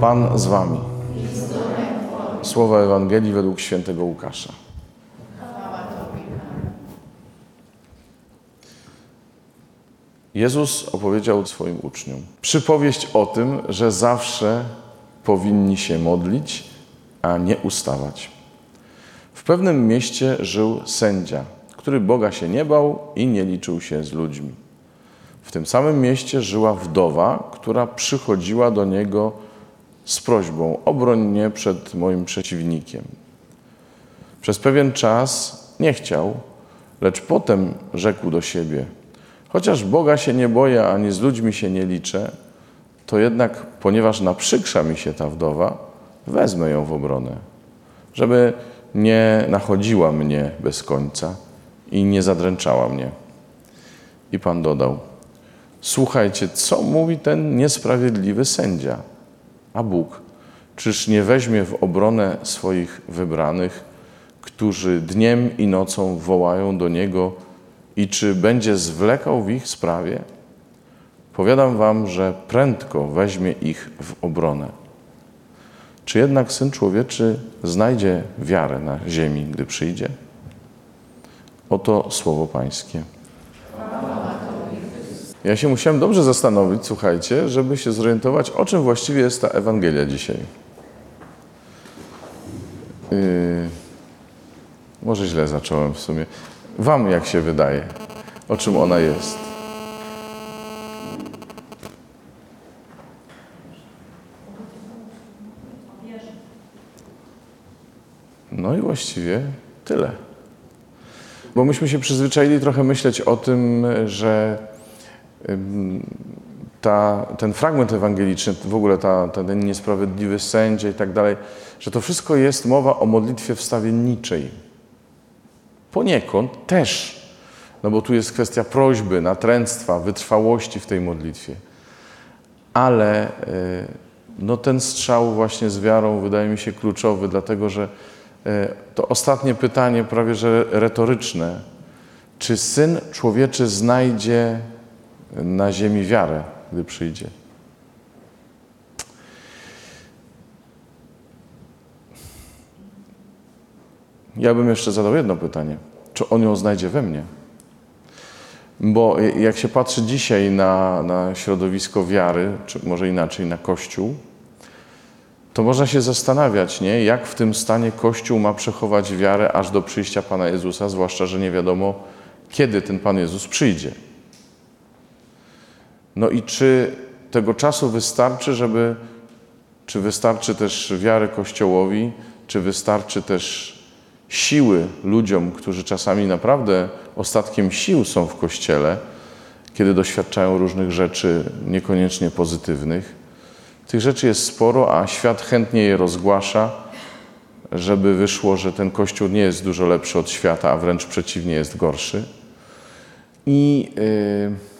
Pan z wami. Słowa Ewangelii według świętego Łukasza. Jezus opowiedział swoim uczniom przypowieść o tym, że zawsze powinni się modlić, a nie ustawać. W pewnym mieście żył sędzia, który Boga się nie bał i nie liczył się z ludźmi. W tym samym mieście żyła wdowa, która przychodziła do niego z prośbą: obroń mnie przed moim przeciwnikiem. Przez pewien czas nie chciał, lecz potem rzekł do siebie: Chociaż Boga się nie boję, ani z ludźmi się nie liczę, to jednak, ponieważ naprzykrza mi się ta wdowa, wezmę ją w obronę, żeby nie nachodziła mnie bez końca i nie zadręczała mnie. I Pan dodał: Słuchajcie, co mówi ten niesprawiedliwy sędzia? A Bóg, czyż nie weźmie w obronę swoich wybranych, którzy dniem i nocą wołają do Niego, i czy będzie zwlekał w ich sprawie? Powiadam wam, że prędko weźmie ich w obronę. Czy jednak Syn Człowieczy znajdzie wiarę na ziemi, gdy przyjdzie? Oto słowo Pańskie. Ja się musiałem dobrze zastanowić, słuchajcie, żeby się zorientować, o czym właściwie jest ta Ewangelia dzisiaj. Yy, może źle zacząłem w sumie. Wam jak się wydaje, o czym ona jest? No i właściwie tyle. Bo myśmy się przyzwyczaili trochę myśleć o tym, że ta, ten fragment ewangeliczny, w ogóle ta, ten niesprawiedliwy sędzia i tak dalej, że to wszystko jest mowa o modlitwie wstawienniczej. Poniekąd też, no bo tu jest kwestia prośby, natręctwa, wytrwałości w tej modlitwie. Ale no ten strzał właśnie z wiarą wydaje mi się kluczowy, dlatego że to ostatnie pytanie, prawie że retoryczne, czy Syn Człowieczy znajdzie na ziemi wiarę, gdy przyjdzie? Ja bym jeszcze zadał jedno pytanie. Czy On ją znajdzie we mnie? Bo jak się patrzy dzisiaj na, na środowisko wiary, czy może inaczej na Kościół, to można się zastanawiać, nie? jak w tym stanie Kościół ma przechować wiarę aż do przyjścia Pana Jezusa, zwłaszcza, że nie wiadomo, kiedy ten Pan Jezus przyjdzie. No i czy tego czasu wystarczy, żeby, czy wystarczy też wiary Kościołowi, czy wystarczy też siły ludziom, którzy czasami naprawdę ostatkiem sił są w Kościele, kiedy doświadczają różnych rzeczy niekoniecznie pozytywnych. Tych rzeczy jest sporo, a świat chętnie je rozgłasza, żeby wyszło, że ten Kościół nie jest dużo lepszy od świata, a wręcz przeciwnie, jest gorszy. I yy,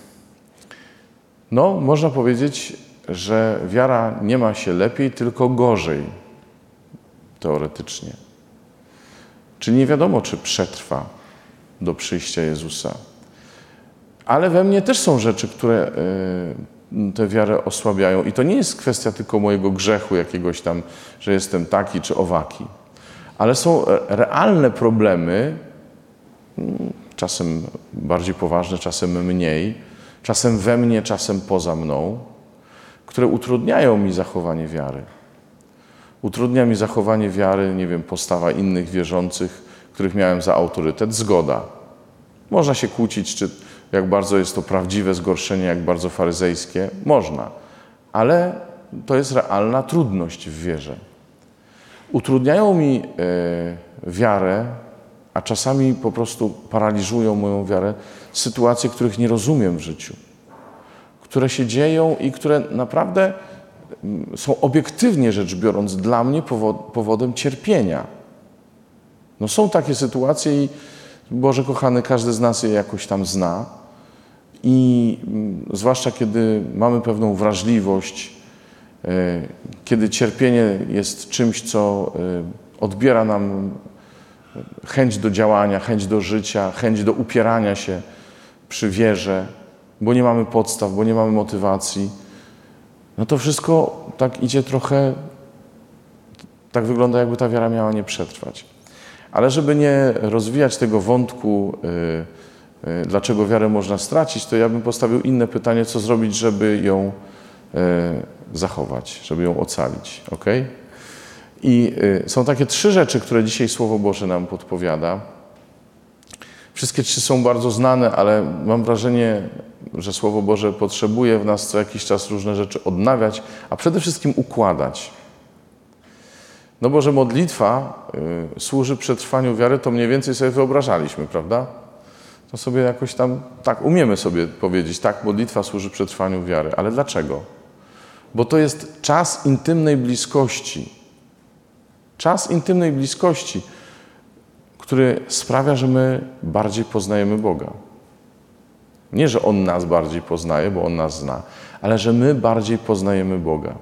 no, można powiedzieć, że wiara nie ma się lepiej, tylko gorzej, teoretycznie. Czyli nie wiadomo, czy przetrwa do przyjścia Jezusa. Ale we mnie też są rzeczy, które yy, tę wiarę osłabiają. I to nie jest kwestia tylko mojego grzechu jakiegoś tam, że jestem taki czy owaki. Ale są realne problemy, czasem bardziej poważne, czasem mniej, czasem we mnie, czasem poza mną, które utrudniają mi zachowanie wiary. Utrudnia mi zachowanie wiary, nie wiem, postawa innych wierzących, których miałem za autorytet, zgoda. Można się kłócić, czy jak bardzo jest to prawdziwe zgorszenie, jak bardzo faryzejskie. Można, ale to jest realna trudność w wierze. Utrudniają mi y, wiarę, a czasami po prostu paraliżują moją wiarę sytuacje, których nie rozumiem w życiu, które się dzieją i które naprawdę są obiektywnie rzecz biorąc dla mnie powodem cierpienia. No są takie sytuacje i Boże kochany, każdy z nas je jakoś tam zna. I zwłaszcza kiedy mamy pewną wrażliwość, kiedy cierpienie jest czymś, co odbiera nam chęć do działania, chęć do życia, chęć do upierania się przy wierze, bo nie mamy podstaw, bo nie mamy motywacji, no to wszystko tak idzie trochę, tak wygląda, jakby ta wiara miała nie przetrwać. Ale żeby nie rozwijać tego wątku, yy, yy, dlaczego wiarę można stracić, to ja bym postawił inne pytanie, co zrobić, żeby ją yy, zachować, żeby ją ocalić. ok? I są takie trzy rzeczy, które dzisiaj Słowo Boże nam podpowiada. Wszystkie trzy są bardzo znane, ale mam wrażenie, że Słowo Boże potrzebuje w nas co jakiś czas różne rzeczy odnawiać, a przede wszystkim układać. No bo że modlitwa y, służy przetrwaniu wiary, to mniej więcej sobie wyobrażaliśmy, prawda? To sobie jakoś tam, tak, umiemy sobie powiedzieć, tak, modlitwa służy przetrwaniu wiary. Ale dlaczego? Bo to jest czas intymnej bliskości. Czas intymnej bliskości, który sprawia, że my bardziej poznajemy Boga. Nie, że On nas bardziej poznaje, bo On nas zna, ale że my bardziej poznajemy Boga.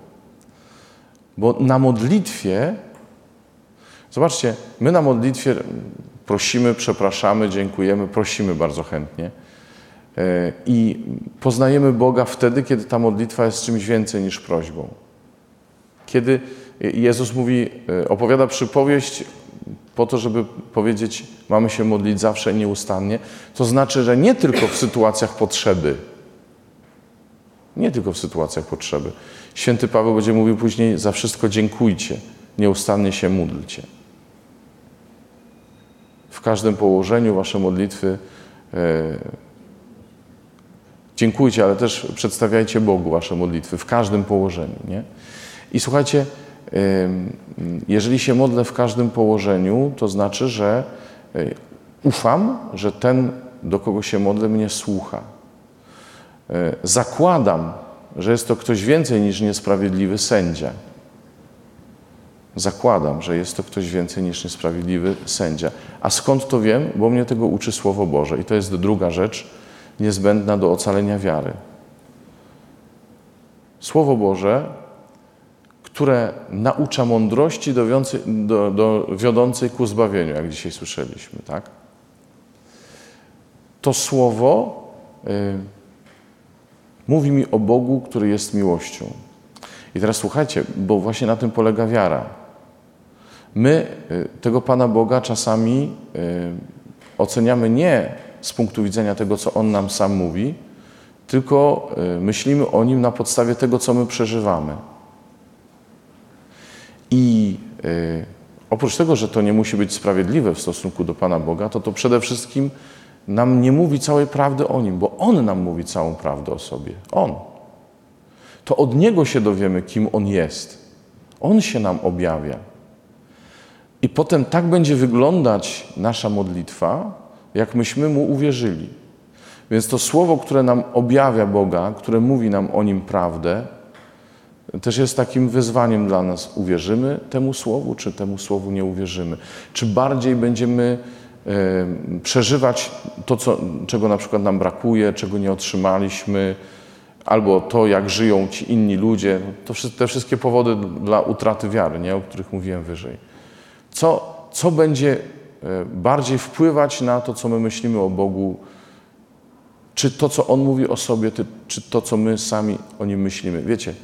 Bo na modlitwie, zobaczcie, my na modlitwie prosimy, przepraszamy, dziękujemy, prosimy bardzo chętnie. E, I poznajemy Boga wtedy, kiedy ta modlitwa jest czymś więcej niż prośbą. Kiedy Jezus mówi, e, opowiada przypowieść po to, żeby powiedzieć, mamy się modlić zawsze i nieustannie, to znaczy, że nie tylko w sytuacjach potrzeby, nie tylko w sytuacjach potrzeby. Święty Paweł będzie mówił później: Za wszystko dziękujcie, nieustannie się módlcie. W każdym położeniu wasze modlitwy e, dziękujcie, ale też przedstawiajcie Bogu wasze modlitwy w każdym położeniu. Nie? I słuchajcie, jeżeli się modlę w każdym położeniu, to znaczy, że e, ufam, że ten, do kogo się modlę, mnie słucha. E, zakładam, że jest to ktoś więcej niż niesprawiedliwy sędzia. Zakładam, że jest to ktoś więcej niż niesprawiedliwy sędzia. A skąd to wiem? Bo mnie tego uczy Słowo Boże. I to jest druga rzecz niezbędna do ocalenia wiary. Słowo Boże, które naucza mądrości do, do, wiodącej ku zbawieniu, jak dzisiaj słyszeliśmy, tak? To słowo. Yy, Mówi mi o Bogu, który jest miłością. I teraz słuchajcie, bo właśnie na tym polega wiara. My y, tego Pana Boga czasami y, oceniamy nie z punktu widzenia tego, co On nam sam mówi, tylko y, myślimy o Nim na podstawie tego, co my przeżywamy. I oprócz tego, że to nie musi być sprawiedliwe w stosunku do Pana Boga, to to przede wszystkim nam nie mówi całej prawdy o Nim, bo On nam mówi całą prawdę o sobie. On. To od Niego się dowiemy, kim On jest. On się nam objawia. I potem tak będzie wyglądać nasza modlitwa, jak myśmy Mu uwierzyli. Więc to słowo, które nam objawia Boga, które mówi nam o Nim prawdę, też jest takim wyzwaniem dla nas. Uwierzymy temu słowu, czy temu słowu nie uwierzymy? Czy bardziej będziemy przeżywać to, co, czego na przykład nam brakuje, czego nie otrzymaliśmy, albo to, jak żyją ci inni ludzie. To te wszystkie powody dla utraty wiary, nie? o których mówiłem wyżej. Co, co będzie e, bardziej wpływać na to, co my myślimy o Bogu, czy to, co On mówi o sobie, czy to, co my sami o Nim myślimy. Wiecie,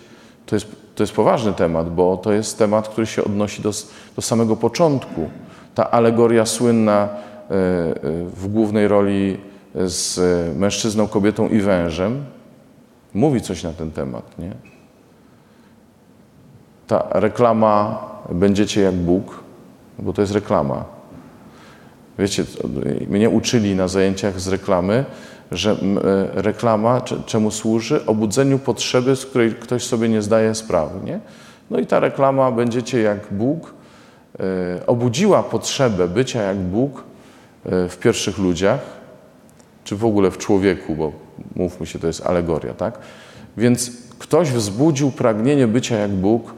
to jest, to jest poważny temat, bo to jest temat, który się odnosi do, do samego początku. Ta alegoria słynna w głównej roli z mężczyzną, kobietą i wężem, mówi coś na ten temat. Nie? Ta reklama będziecie jak Bóg, bo to jest reklama. Wiecie, mnie uczyli na zajęciach z reklamy, że e, reklama czemu służy? Obudzeniu potrzeby, z której ktoś sobie nie zdaje sprawy. Nie? No i ta reklama będziecie jak Bóg e, obudziła potrzebę bycia jak Bóg E, w pierwszych ludziach, czy w ogóle w człowieku, bo mówmy się, to jest alegoria, tak? Więc ktoś wzbudził pragnienie bycia jak Bóg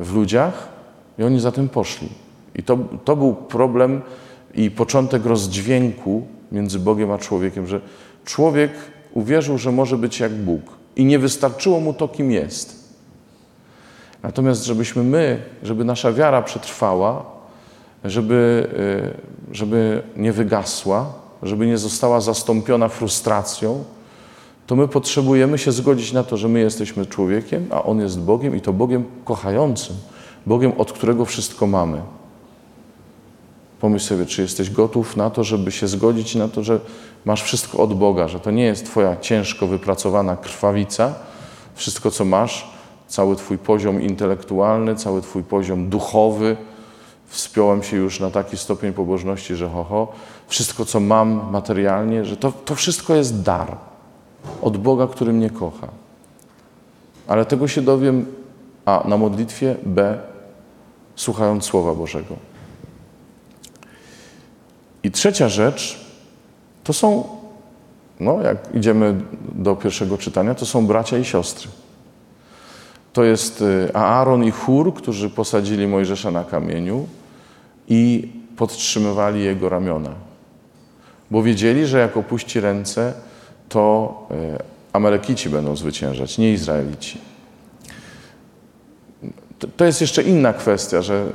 w ludziach i oni za tym poszli. I to, to był problem i początek rozdźwięku między Bogiem a człowiekiem, że człowiek uwierzył, że może być jak Bóg i nie wystarczyło mu to, kim jest. Natomiast żebyśmy my, żeby nasza wiara przetrwała, żeby, y, żeby nie wygasła, żeby nie została zastąpiona frustracją, to my potrzebujemy się zgodzić na to, że my jesteśmy człowiekiem, a On jest Bogiem i to Bogiem kochającym, Bogiem, od którego wszystko mamy. Pomyśl sobie, czy jesteś gotów na to, żeby się zgodzić na to, że masz wszystko od Boga, że to nie jest Twoja ciężko wypracowana krwawica, wszystko co masz, cały Twój poziom intelektualny, cały Twój poziom duchowy. Wspiąłem się już na taki stopień pobożności, że ho, ho wszystko co mam materialnie, że to, to wszystko jest dar od Boga, który mnie kocha. Ale tego się dowiem A na modlitwie, B słuchając Słowa Bożego. I trzecia rzecz to są, no jak idziemy do pierwszego czytania, to są bracia i siostry. To jest y, Aaron i Chór, którzy posadzili Mojżesza na kamieniu i podtrzymywali jego ramiona. Bo wiedzieli, że jak opuści ręce, to y, Amalekici będą zwyciężać, nie Izraelici. To jest jeszcze inna kwestia, że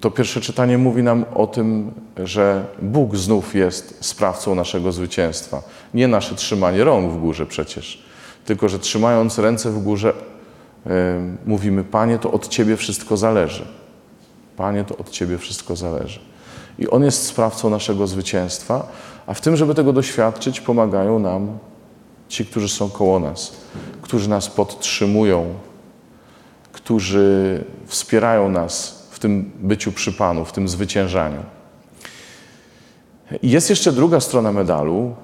to pierwsze czytanie mówi nam o tym, że Bóg znów jest sprawcą naszego zwycięstwa. Nie nasze trzymanie rąk w górze przecież, tylko że trzymając ręce w górze, mówimy: Panie, to od Ciebie wszystko zależy. Panie, to od Ciebie wszystko zależy. I On jest sprawcą naszego zwycięstwa, a w tym, żeby tego doświadczyć, pomagają nam ci, którzy są koło nas, którzy nas podtrzymują, którzy wspierają nas tym byciu przy Panu, w tym zwyciężaniu. Jest jeszcze druga strona medalu,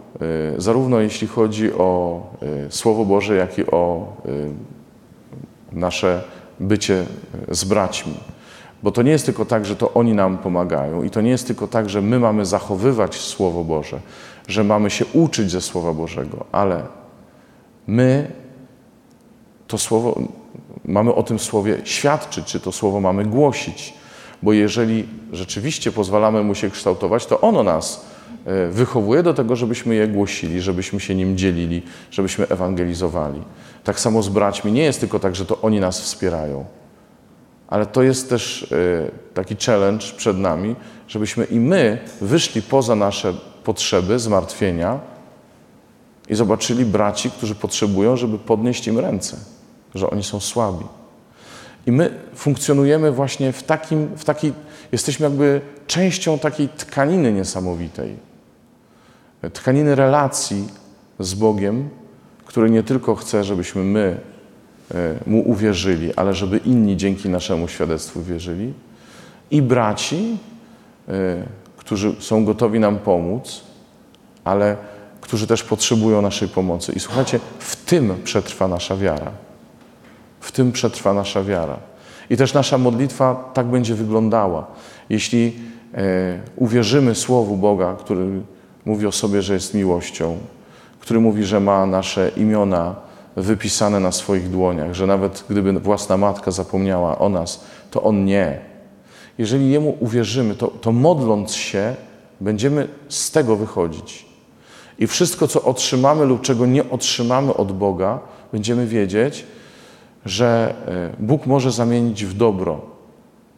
y, zarówno jeśli chodzi o y, Słowo Boże, jak i o y, nasze bycie z braćmi. Bo to nie jest tylko tak, że to oni nam pomagają i to nie jest tylko tak, że my mamy zachowywać Słowo Boże, że mamy się uczyć ze Słowa Bożego, ale my to Słowo, mamy o tym Słowie świadczyć, czy to Słowo mamy głosić. Bo jeżeli rzeczywiście pozwalamy mu się kształtować, to ono nas e, wychowuje do tego, żebyśmy je głosili, żebyśmy się nim dzielili, żebyśmy ewangelizowali. Tak samo z braćmi. Nie jest tylko tak, że to oni nas wspierają, ale to jest też e, taki challenge przed nami, żebyśmy i my wyszli poza nasze potrzeby, zmartwienia i zobaczyli braci, którzy potrzebują, żeby podnieść im ręce, że oni są słabi. I my funkcjonujemy właśnie w takim, w takiej, jesteśmy jakby częścią takiej tkaniny niesamowitej. Tkaniny relacji z Bogiem, który nie tylko chce, żebyśmy my e, Mu uwierzyli, ale żeby inni dzięki naszemu świadectwu wierzyli. I braci, e, którzy są gotowi nam pomóc, ale którzy też potrzebują naszej pomocy. I słuchajcie, w tym przetrwa nasza wiara. W tym przetrwa nasza wiara. I też nasza modlitwa tak będzie wyglądała. Jeśli e, uwierzymy Słowu Boga, który mówi o sobie, że jest miłością, który mówi, że ma nasze imiona wypisane na swoich dłoniach, że nawet gdyby własna matka zapomniała o nas, to On nie. Jeżeli Jemu uwierzymy, to, to modląc się, będziemy z tego wychodzić. I wszystko, co otrzymamy lub czego nie otrzymamy od Boga, będziemy wiedzieć, że e, Bóg może zamienić w dobro.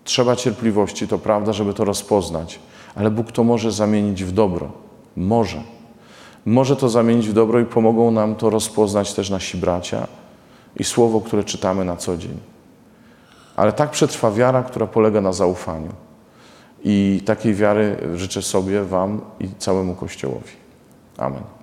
Trzeba cierpliwości, to prawda, żeby to rozpoznać, ale Bóg to może zamienić w dobro. Może. Może to zamienić w dobro i pomogą nam to rozpoznać też nasi bracia i słowo, które czytamy na co dzień. Ale tak przetrwa wiara, która polega na zaufaniu. I takiej wiary życzę sobie, Wam i całemu Kościołowi. Amen.